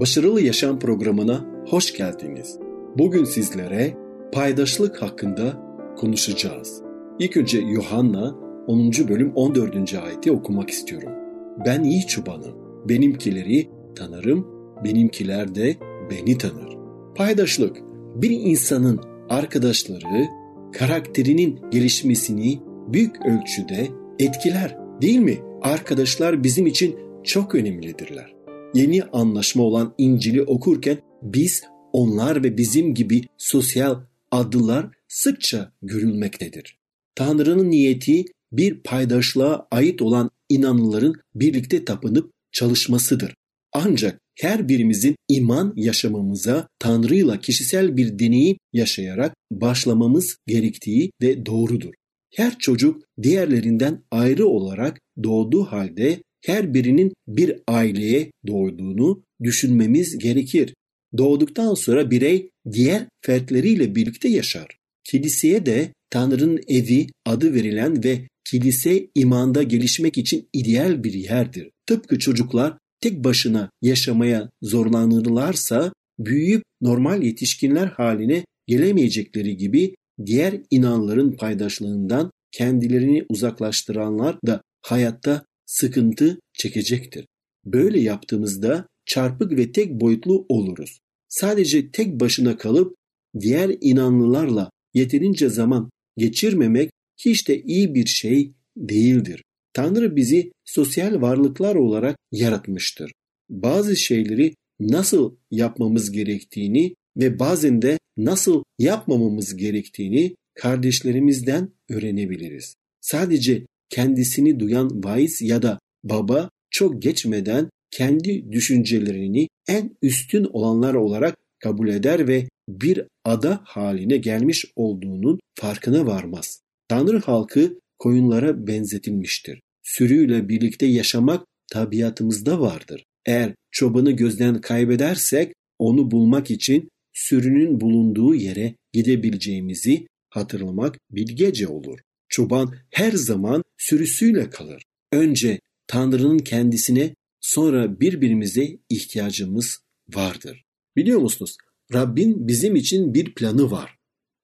Başarılı Yaşam programına hoş geldiniz. Bugün sizlere paydaşlık hakkında konuşacağız. İlk önce Yuhanna 10. bölüm 14. ayeti okumak istiyorum. Ben iyi çobanım. Benimkileri tanırım, benimkiler de beni tanır. Paydaşlık bir insanın arkadaşları karakterinin gelişmesini büyük ölçüde etkiler değil mi? Arkadaşlar bizim için çok önemlidirler. Yeni anlaşma olan İncil'i okurken biz onlar ve bizim gibi sosyal adlılar sıkça görülmektedir. Tanrı'nın niyeti bir paydaşlığa ait olan inanlıların birlikte tapınıp çalışmasıdır. Ancak her birimizin iman yaşamamıza Tanrı'yla kişisel bir deneyim yaşayarak başlamamız gerektiği de doğrudur. Her çocuk diğerlerinden ayrı olarak doğduğu halde her birinin bir aileye doğduğunu düşünmemiz gerekir. Doğduktan sonra birey diğer fertleriyle birlikte yaşar. Kiliseye de Tanrı'nın evi adı verilen ve kilise imanda gelişmek için ideal bir yerdir. Tıpkı çocuklar tek başına yaşamaya zorlanırlarsa büyüyüp normal yetişkinler haline gelemeyecekleri gibi diğer inanların paydaşlığından kendilerini uzaklaştıranlar da hayatta sıkıntı çekecektir. Böyle yaptığımızda çarpık ve tek boyutlu oluruz. Sadece tek başına kalıp diğer inanlılarla yeterince zaman geçirmemek hiç de iyi bir şey değildir. Tanrı bizi sosyal varlıklar olarak yaratmıştır. Bazı şeyleri nasıl yapmamız gerektiğini ve bazen de nasıl yapmamamız gerektiğini kardeşlerimizden öğrenebiliriz. Sadece kendisini duyan vaiz ya da baba çok geçmeden kendi düşüncelerini en üstün olanlar olarak kabul eder ve bir ada haline gelmiş olduğunun farkına varmaz. Tanrı halkı koyunlara benzetilmiştir. Sürüyle birlikte yaşamak tabiatımızda vardır. Eğer çobanı gözden kaybedersek onu bulmak için sürünün bulunduğu yere gidebileceğimizi hatırlamak bilgece olur. Çoban her zaman sürüsüyle kalır. Önce Tanrı'nın kendisine sonra birbirimize ihtiyacımız vardır. Biliyor musunuz? Rabbin bizim için bir planı var.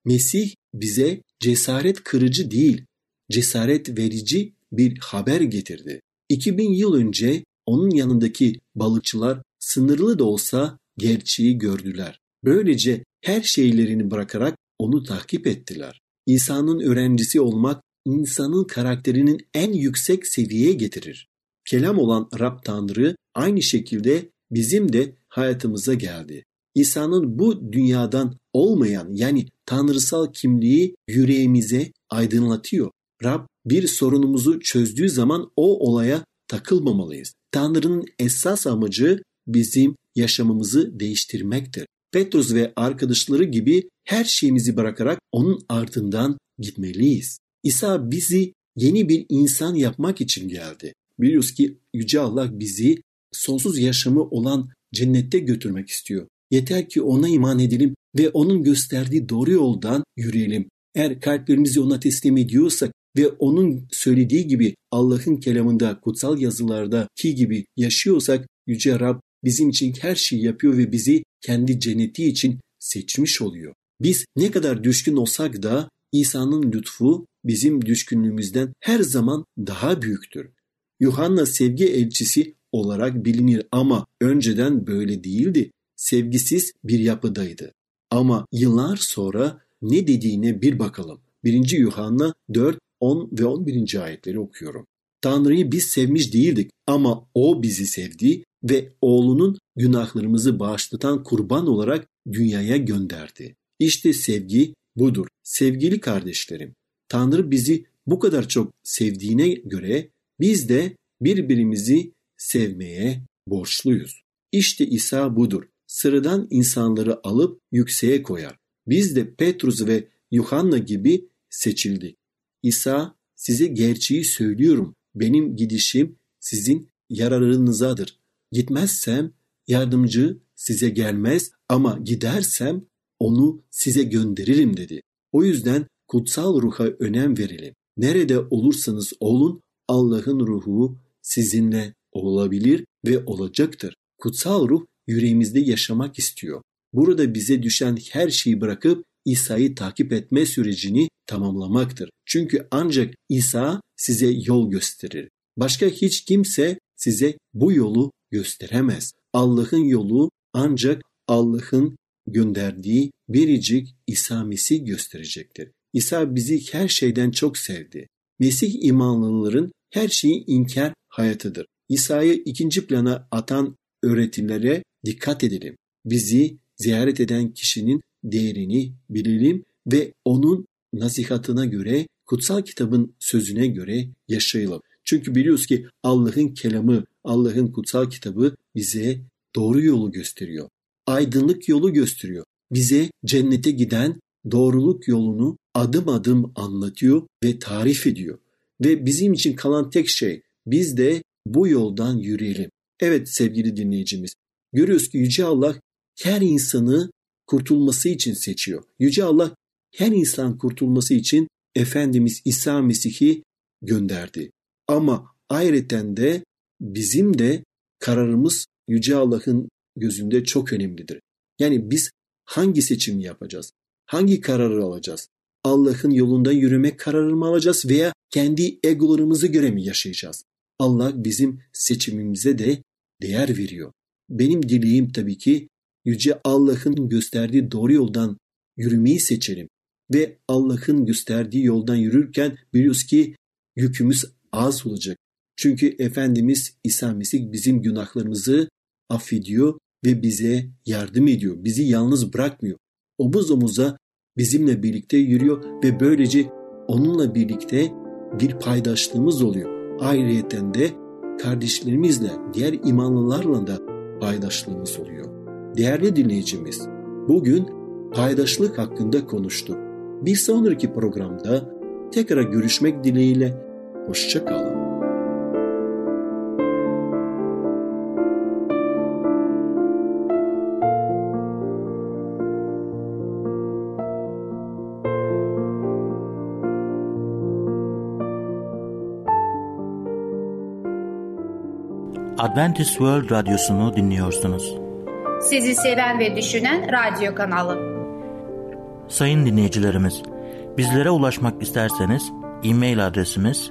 Mesih bize cesaret kırıcı değil, cesaret verici bir haber getirdi. 2000 yıl önce onun yanındaki balıkçılar sınırlı da olsa gerçeği gördüler. Böylece her şeylerini bırakarak onu takip ettiler. İsa'nın öğrencisi olmak insanın karakterinin en yüksek seviyeye getirir. Kelam olan Rab Tanrı aynı şekilde bizim de hayatımıza geldi. İsa'nın bu dünyadan olmayan yani tanrısal kimliği yüreğimize aydınlatıyor. Rab bir sorunumuzu çözdüğü zaman o olaya takılmamalıyız. Tanrı'nın esas amacı bizim yaşamımızı değiştirmektir. Petrus ve arkadaşları gibi her şeyimizi bırakarak onun ardından gitmeliyiz. İsa bizi yeni bir insan yapmak için geldi. Biliyoruz ki Yüce Allah bizi sonsuz yaşamı olan cennette götürmek istiyor. Yeter ki ona iman edelim ve onun gösterdiği doğru yoldan yürüyelim. Eğer kalplerimizi ona teslim ediyorsak ve onun söylediği gibi Allah'ın kelamında, kutsal yazılarda ki gibi yaşıyorsak Yüce Rab bizim için her şeyi yapıyor ve bizi kendi cenneti için seçmiş oluyor. Biz ne kadar düşkün olsak da İsa'nın lütfu bizim düşkünlüğümüzden her zaman daha büyüktür. Yuhanna sevgi elçisi olarak bilinir ama önceden böyle değildi. Sevgisiz bir yapıdaydı. Ama yıllar sonra ne dediğine bir bakalım. 1. Yuhanna 4, 10 ve 11. ayetleri okuyorum. Tanrı'yı biz sevmiş değildik ama O bizi sevdi ve oğlunun günahlarımızı bağışlatan kurban olarak dünyaya gönderdi. İşte sevgi budur. Sevgili kardeşlerim, Tanrı bizi bu kadar çok sevdiğine göre biz de birbirimizi sevmeye borçluyuz. İşte İsa budur. Sıradan insanları alıp yükseğe koyar. Biz de Petrus ve Yuhanna gibi seçildik. İsa size gerçeği söylüyorum. Benim gidişim sizin yararınızadır. Gitmezsem yardımcı size gelmez ama gidersem onu size gönderirim dedi. O yüzden kutsal ruha önem verelim. Nerede olursanız olun Allah'ın ruhu sizinle olabilir ve olacaktır. Kutsal ruh yüreğimizde yaşamak istiyor. Burada bize düşen her şeyi bırakıp İsa'yı takip etme sürecini tamamlamaktır. Çünkü ancak İsa size yol gösterir. Başka hiç kimse size bu yolu gösteremez. Allah'ın yolu ancak Allah'ın gönderdiği biricik İsa Mesih gösterecektir. İsa bizi her şeyden çok sevdi. Mesih imanlıların her şeyi inkar hayatıdır. İsa'yı ikinci plana atan öğretilere dikkat edelim. Bizi ziyaret eden kişinin değerini bilelim ve onun nasihatına göre, kutsal kitabın sözüne göre yaşayalım. Çünkü biliyoruz ki Allah'ın kelamı, Allah'ın kutsal kitabı bize doğru yolu gösteriyor. Aydınlık yolu gösteriyor. Bize cennete giden doğruluk yolunu adım adım anlatıyor ve tarif ediyor. Ve bizim için kalan tek şey biz de bu yoldan yürüyelim. Evet sevgili dinleyicimiz, görüyoruz ki Yüce Allah her insanı kurtulması için seçiyor. Yüce Allah her insan kurtulması için Efendimiz İsa Mesih'i gönderdi. Ama ayrıca de bizim de kararımız Yüce Allah'ın gözünde çok önemlidir. Yani biz hangi seçimi yapacağız? Hangi kararı alacağız? Allah'ın yolunda yürümek kararı mı alacağız veya kendi egolarımızı göre mi yaşayacağız? Allah bizim seçimimize de değer veriyor. Benim dileğim tabii ki Yüce Allah'ın gösterdiği doğru yoldan yürümeyi seçelim. Ve Allah'ın gösterdiği yoldan yürürken biliyoruz ki yükümüz az olacak. Çünkü Efendimiz İsa Mesih bizim günahlarımızı affediyor ve bize yardım ediyor. Bizi yalnız bırakmıyor. Omuz omuza bizimle birlikte yürüyor ve böylece onunla birlikte bir paydaşlığımız oluyor. Ayrıyeten de kardeşlerimizle, diğer imanlılarla da paydaşlığımız oluyor. Değerli dinleyicimiz, bugün paydaşlık hakkında konuştuk. Bir sonraki programda tekrar görüşmek dileğiyle hoşçakalın. Adventist World Radyosu'nu dinliyorsunuz. Sizi seven ve düşünen radyo kanalı. Sayın dinleyicilerimiz, bizlere ulaşmak isterseniz e-mail adresimiz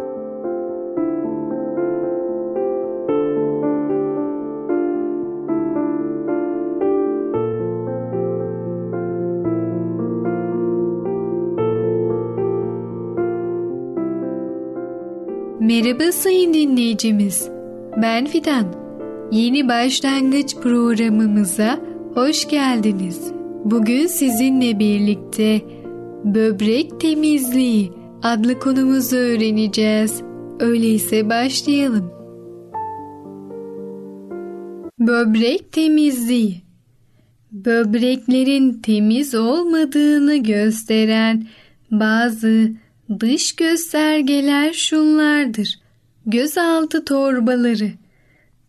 Merhaba sayın dinleyicimiz. Ben Fidan. Yeni başlangıç programımıza Hoş geldiniz. Bugün sizinle birlikte böbrek temizliği adlı konumuzu öğreneceğiz. Öyleyse başlayalım. Böbrek temizliği Böbreklerin temiz olmadığını gösteren bazı dış göstergeler şunlardır. Gözaltı torbaları,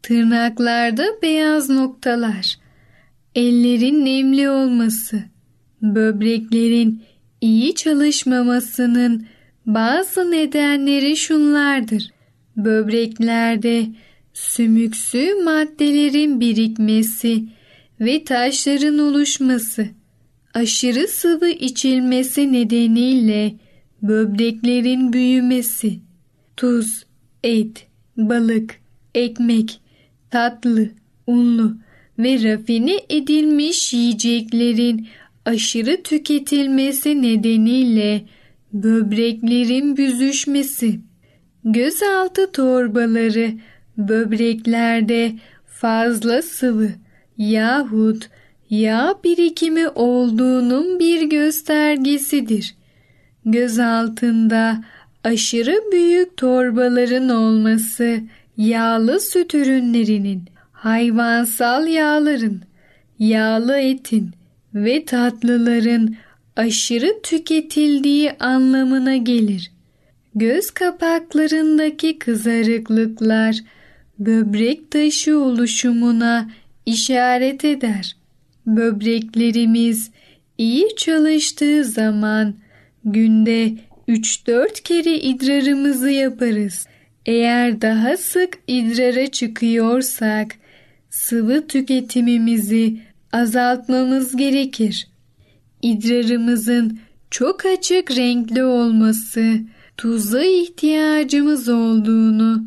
tırnaklarda beyaz noktalar, ellerin nemli olması, böbreklerin iyi çalışmamasının bazı nedenleri şunlardır. Böbreklerde sümüksü maddelerin birikmesi ve taşların oluşması, aşırı sıvı içilmesi nedeniyle böbreklerin büyümesi, tuz, et, balık, ekmek, tatlı, unlu ve rafine edilmiş yiyeceklerin aşırı tüketilmesi nedeniyle böbreklerin büzüşmesi, gözaltı torbaları böbreklerde fazla sıvı yahut yağ birikimi olduğunun bir göstergesidir. Göz altında aşırı büyük torbaların olması yağlı süt ürünlerinin, hayvansal yağların, yağlı etin ve tatlıların aşırı tüketildiği anlamına gelir. Göz kapaklarındaki kızarıklıklar böbrek taşı oluşumuna işaret eder. Böbreklerimiz iyi çalıştığı zaman günde 3-4 kere idrarımızı yaparız. Eğer daha sık idrara çıkıyorsak sıvı tüketimimizi azaltmamız gerekir. İdrarımızın çok açık renkli olması, tuza ihtiyacımız olduğunu,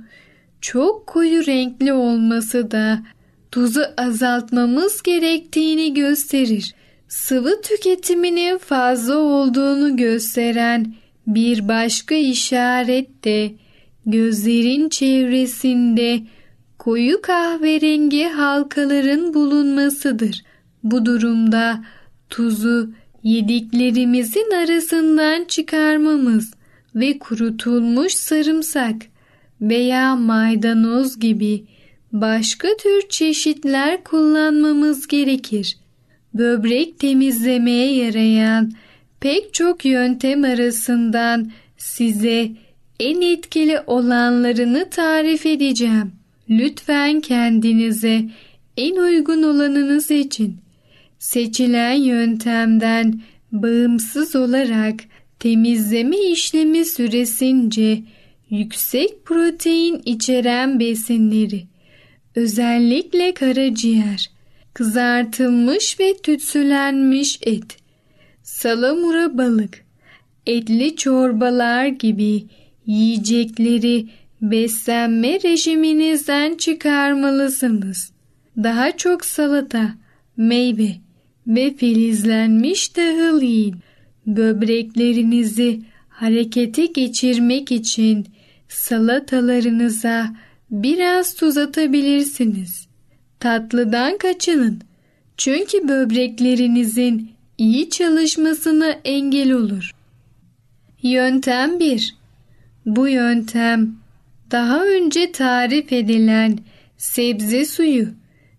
çok koyu renkli olması da tuzu azaltmamız gerektiğini gösterir. Sıvı tüketiminin fazla olduğunu gösteren bir başka işaret de gözlerin çevresinde koyu kahverengi halkaların bulunmasıdır. Bu durumda tuzu yediklerimizin arasından çıkarmamız ve kurutulmuş sarımsak veya maydanoz gibi başka tür çeşitler kullanmamız gerekir. Böbrek temizlemeye yarayan pek çok yöntem arasından size en etkili olanlarını tarif edeceğim. Lütfen kendinize en uygun olanını seçin. Seçilen yöntemden bağımsız olarak temizleme işlemi süresince yüksek protein içeren besinleri, özellikle karaciğer, kızartılmış ve tütsülenmiş et, salamura balık, etli çorbalar gibi yiyecekleri beslenme rejiminizden çıkarmalısınız. Daha çok salata, meyve ve filizlenmiş tahıl yiyin. Böbreklerinizi harekete geçirmek için salatalarınıza biraz tuz atabilirsiniz. Tatlıdan kaçının. Çünkü böbreklerinizin iyi çalışmasına engel olur. Yöntem 1. Bu yöntem daha önce tarif edilen sebze suyu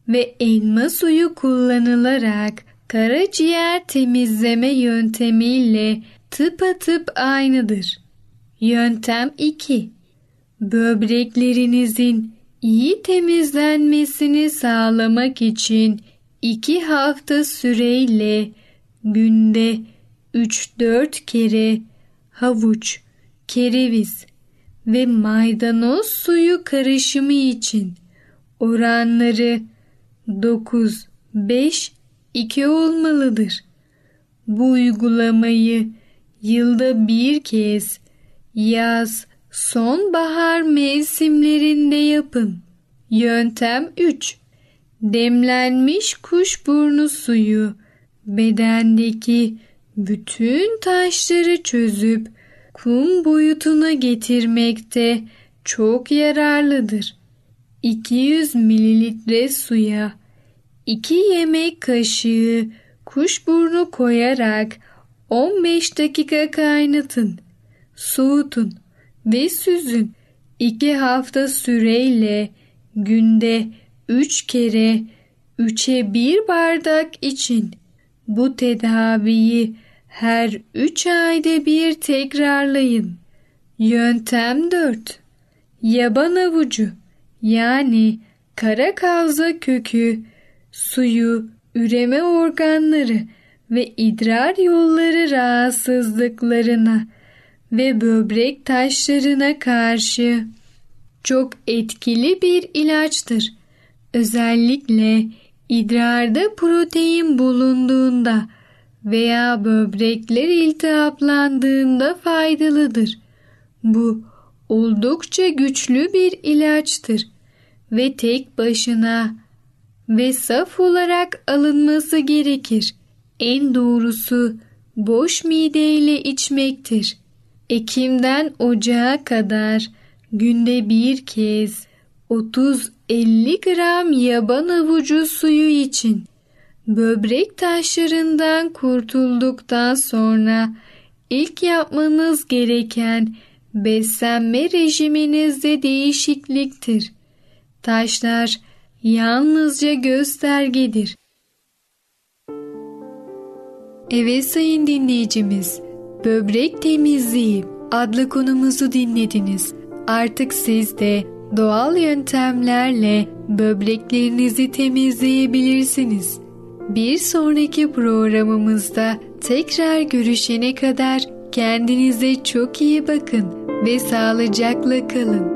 ve elma suyu kullanılarak karaciğer temizleme yöntemiyle tıpatıp aynıdır. Yöntem 2. Böbreklerinizin iyi temizlenmesini sağlamak için 2 hafta süreyle günde 3-4 kere havuç, kereviz ve maydanoz suyu karışımı için oranları 9 5 2 olmalıdır. Bu uygulamayı yılda bir kez yaz, sonbahar mevsimlerinde yapın. Yöntem 3. Demlenmiş kuşburnu suyu bedendeki bütün taşları çözüp kum boyutuna getirmekte çok yararlıdır. 200 mililitre suya 2 yemek kaşığı kuşburnu koyarak 15 dakika kaynatın. Soğutun ve süzün. 2 hafta süreyle günde 3 kere 3'e 1 bardak için. Bu tedaviyi her 3 ayda bir tekrarlayın. Yöntem 4. Yaban avucu yani kara kavza kökü, suyu, üreme organları ve idrar yolları rahatsızlıklarına ve böbrek taşlarına karşı çok etkili bir ilaçtır. Özellikle idrarda protein bulunduğunda veya böbrekler iltihaplandığında faydalıdır. Bu oldukça güçlü bir ilaçtır ve tek başına ve saf olarak alınması gerekir. En doğrusu boş mideyle içmektir. Ekim'den Ocağa kadar günde bir kez 30-50 gram yaban avucu suyu için böbrek taşlarından kurtulduktan sonra ilk yapmanız gereken beslenme rejiminizde değişikliktir. Taşlar yalnızca göstergedir. Evet sayın dinleyicimiz, böbrek temizliği adlı konumuzu dinlediniz. Artık siz de doğal yöntemlerle böbreklerinizi temizleyebilirsiniz. Bir sonraki programımızda tekrar görüşene kadar kendinize çok iyi bakın ve sağlıcakla kalın.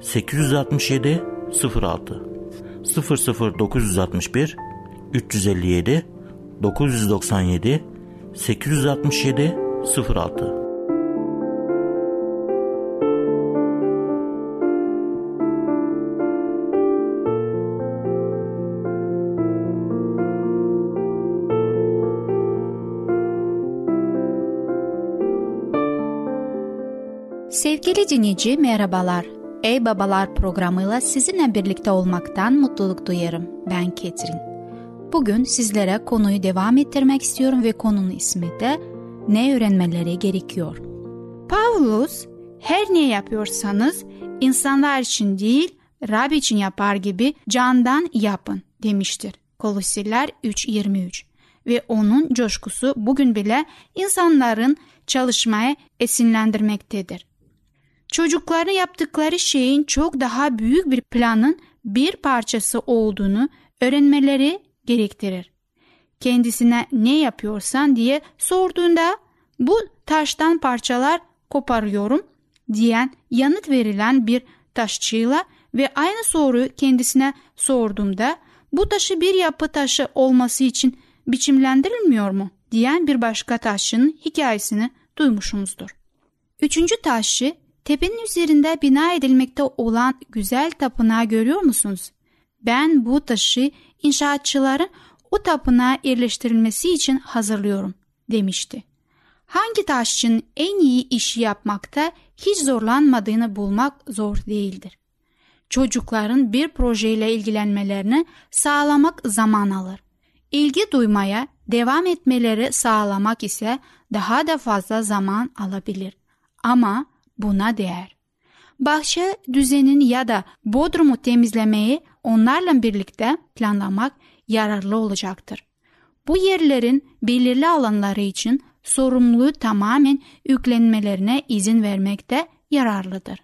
867 06 00961 357 997 867 06 Sevgili dinleyici merhabalar. Ey Babalar programıyla sizinle birlikte olmaktan mutluluk duyarım. Ben Ketrin. Bugün sizlere konuyu devam ettirmek istiyorum ve konunun ismi de ne öğrenmeleri gerekiyor. Pavlus, her ne yapıyorsanız insanlar için değil, Rab için yapar gibi candan yapın demiştir. Kolosiler 3.23 ve onun coşkusu bugün bile insanların çalışmaya esinlendirmektedir. Çocukların yaptıkları şeyin çok daha büyük bir planın bir parçası olduğunu öğrenmeleri gerektirir. Kendisine ne yapıyorsan diye sorduğunda bu taştan parçalar koparıyorum diyen yanıt verilen bir taşçıyla ve aynı soruyu kendisine sorduğumda bu taşı bir yapı taşı olması için biçimlendirilmiyor mu diyen bir başka taşçının hikayesini duymuşumuzdur. Üçüncü taşı tepenin üzerinde bina edilmekte olan güzel tapınağı görüyor musunuz? Ben bu taşı inşaatçıların o tapınağa yerleştirilmesi için hazırlıyorum demişti. Hangi taşçının en iyi işi yapmakta hiç zorlanmadığını bulmak zor değildir. Çocukların bir projeyle ilgilenmelerini sağlamak zaman alır. İlgi duymaya devam etmeleri sağlamak ise daha da fazla zaman alabilir. Ama buna değer. Bahçe düzenin ya da bodrumu temizlemeyi onlarla birlikte planlamak yararlı olacaktır. Bu yerlerin belirli alanları için sorumluluğu tamamen yüklenmelerine izin vermek de yararlıdır.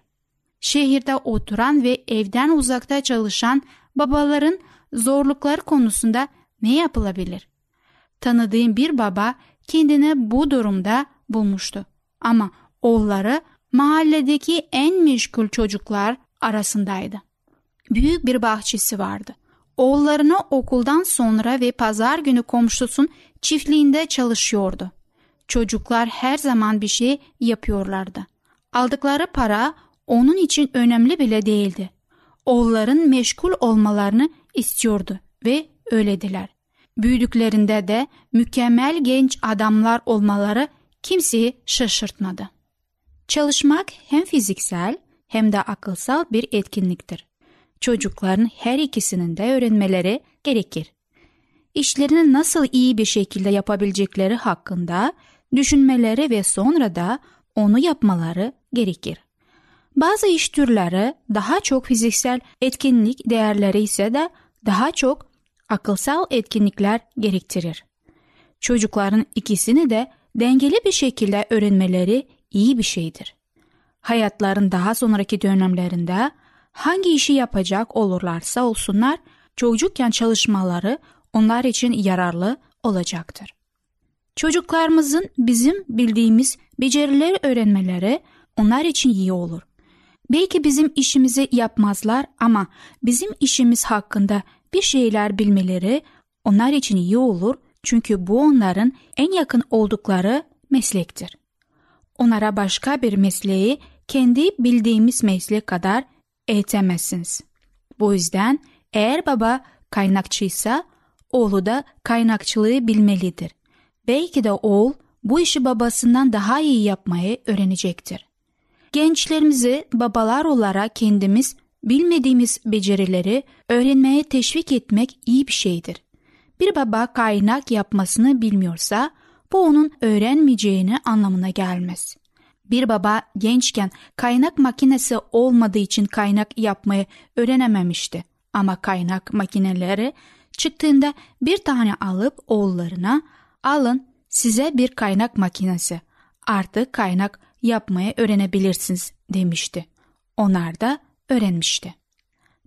Şehirde oturan ve evden uzakta çalışan babaların zorlukları konusunda ne yapılabilir? Tanıdığım bir baba kendini bu durumda bulmuştu. Ama oğulları mahalledeki en meşgul çocuklar arasındaydı. Büyük bir bahçesi vardı. Oğullarını okuldan sonra ve pazar günü komşusun çiftliğinde çalışıyordu. Çocuklar her zaman bir şey yapıyorlardı. Aldıkları para onun için önemli bile değildi. Oğulların meşgul olmalarını istiyordu ve öylediler. Büyüdüklerinde de mükemmel genç adamlar olmaları kimseyi şaşırtmadı. Çalışmak hem fiziksel hem de akılsal bir etkinliktir. Çocukların her ikisinin de öğrenmeleri gerekir. İşlerini nasıl iyi bir şekilde yapabilecekleri hakkında düşünmeleri ve sonra da onu yapmaları gerekir. Bazı iş türleri daha çok fiziksel etkinlik değerleri ise de daha çok akılsal etkinlikler gerektirir. Çocukların ikisini de dengeli bir şekilde öğrenmeleri iyi bir şeydir. Hayatların daha sonraki dönemlerinde hangi işi yapacak olurlarsa olsunlar çocukken çalışmaları onlar için yararlı olacaktır. Çocuklarımızın bizim bildiğimiz becerileri öğrenmeleri onlar için iyi olur. Belki bizim işimizi yapmazlar ama bizim işimiz hakkında bir şeyler bilmeleri onlar için iyi olur çünkü bu onların en yakın oldukları meslektir. Onlara başka bir mesleği kendi bildiğimiz meslek kadar eğitemezsiniz. Bu yüzden eğer baba kaynakçıysa oğlu da kaynakçılığı bilmelidir. Belki de oğul bu işi babasından daha iyi yapmayı öğrenecektir. Gençlerimizi babalar olarak kendimiz bilmediğimiz becerileri öğrenmeye teşvik etmek iyi bir şeydir. Bir baba kaynak yapmasını bilmiyorsa bu onun öğrenmeyeceğini anlamına gelmez. Bir baba gençken kaynak makinesi olmadığı için kaynak yapmayı öğrenememişti. Ama kaynak makineleri çıktığında bir tane alıp oğullarına alın size bir kaynak makinesi. Artık kaynak yapmayı öğrenebilirsiniz demişti. Onlar da öğrenmişti.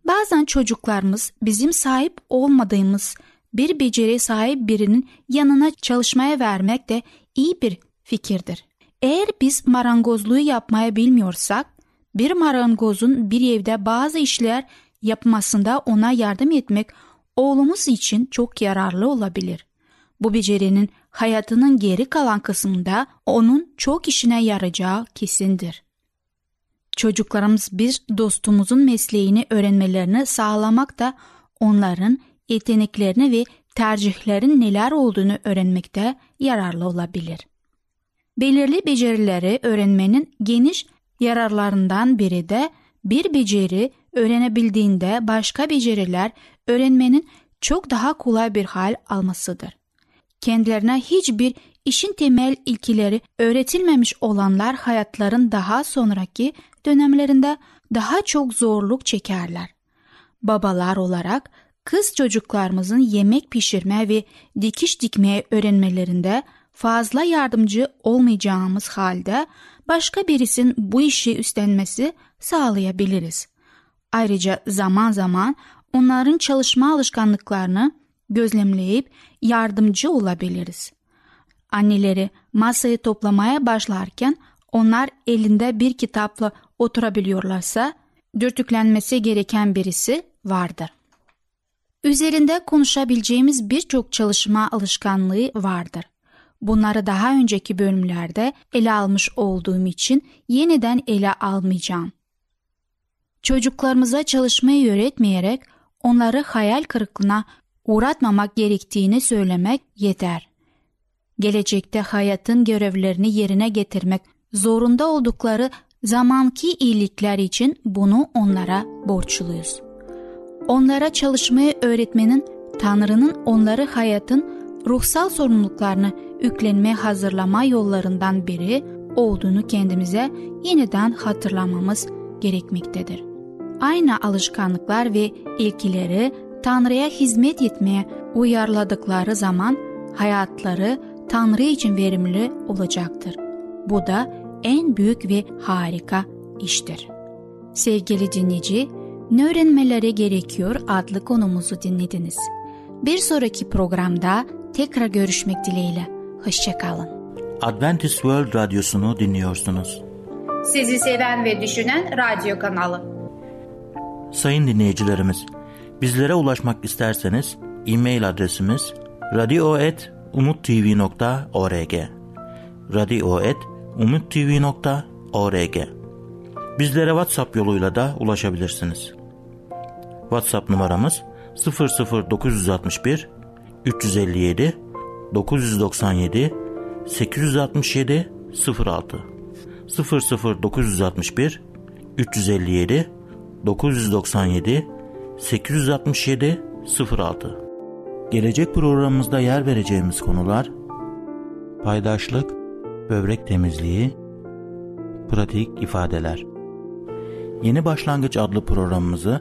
Bazen çocuklarımız bizim sahip olmadığımız bir beceri sahip birinin yanına çalışmaya vermek de iyi bir fikirdir. Eğer biz marangozluğu yapmaya bilmiyorsak, bir marangozun bir evde bazı işler yapmasında ona yardım etmek oğlumuz için çok yararlı olabilir. Bu becerinin hayatının geri kalan kısmında onun çok işine yarayacağı kesindir. Çocuklarımız bir dostumuzun mesleğini öğrenmelerini sağlamak da onların yeteneklerini ve tercihlerin neler olduğunu öğrenmekte yararlı olabilir. Belirli becerileri öğrenmenin geniş yararlarından biri de bir beceri öğrenebildiğinde başka beceriler öğrenmenin çok daha kolay bir hal almasıdır. Kendilerine hiçbir işin temel ilkileri öğretilmemiş olanlar hayatların daha sonraki dönemlerinde daha çok zorluk çekerler. Babalar olarak kız çocuklarımızın yemek pişirme ve dikiş dikmeye öğrenmelerinde fazla yardımcı olmayacağımız halde başka birisinin bu işi üstlenmesi sağlayabiliriz. Ayrıca zaman zaman onların çalışma alışkanlıklarını gözlemleyip yardımcı olabiliriz. Anneleri masayı toplamaya başlarken onlar elinde bir kitapla oturabiliyorlarsa dürtüklenmesi gereken birisi vardır. Üzerinde konuşabileceğimiz birçok çalışma alışkanlığı vardır. Bunları daha önceki bölümlerde ele almış olduğum için yeniden ele almayacağım. Çocuklarımıza çalışmayı öğretmeyerek onları hayal kırıklığına uğratmamak gerektiğini söylemek yeter. Gelecekte hayatın görevlerini yerine getirmek zorunda oldukları zamanki iyilikler için bunu onlara borçluyuz. Onlara çalışmayı öğretmenin Tanrı'nın onları hayatın ruhsal sorumluluklarını yüklenmeye hazırlama yollarından biri olduğunu kendimize yeniden hatırlamamız gerekmektedir. Aynı alışkanlıklar ve ilkileri Tanrı'ya hizmet etmeye uyarladıkları zaman hayatları Tanrı için verimli olacaktır. Bu da en büyük ve harika iştir. Sevgili dinleyici, ne öğrenmeleri gerekiyor adlı konumuzu dinlediniz. Bir sonraki programda tekrar görüşmek dileğiyle. Hoşçakalın. Adventist World Radyosu'nu dinliyorsunuz. Sizi seven ve düşünen radyo kanalı. Sayın dinleyicilerimiz, bizlere ulaşmak isterseniz e-mail adresimiz radio.umutv.org radio.umutv.org Bizlere WhatsApp yoluyla da ulaşabilirsiniz. WhatsApp numaramız 00961 357 997 867 06 00961 357 997 867 06 Gelecek programımızda yer vereceğimiz konular paydaşlık, böbrek temizliği, pratik ifadeler. Yeni Başlangıç adlı programımızı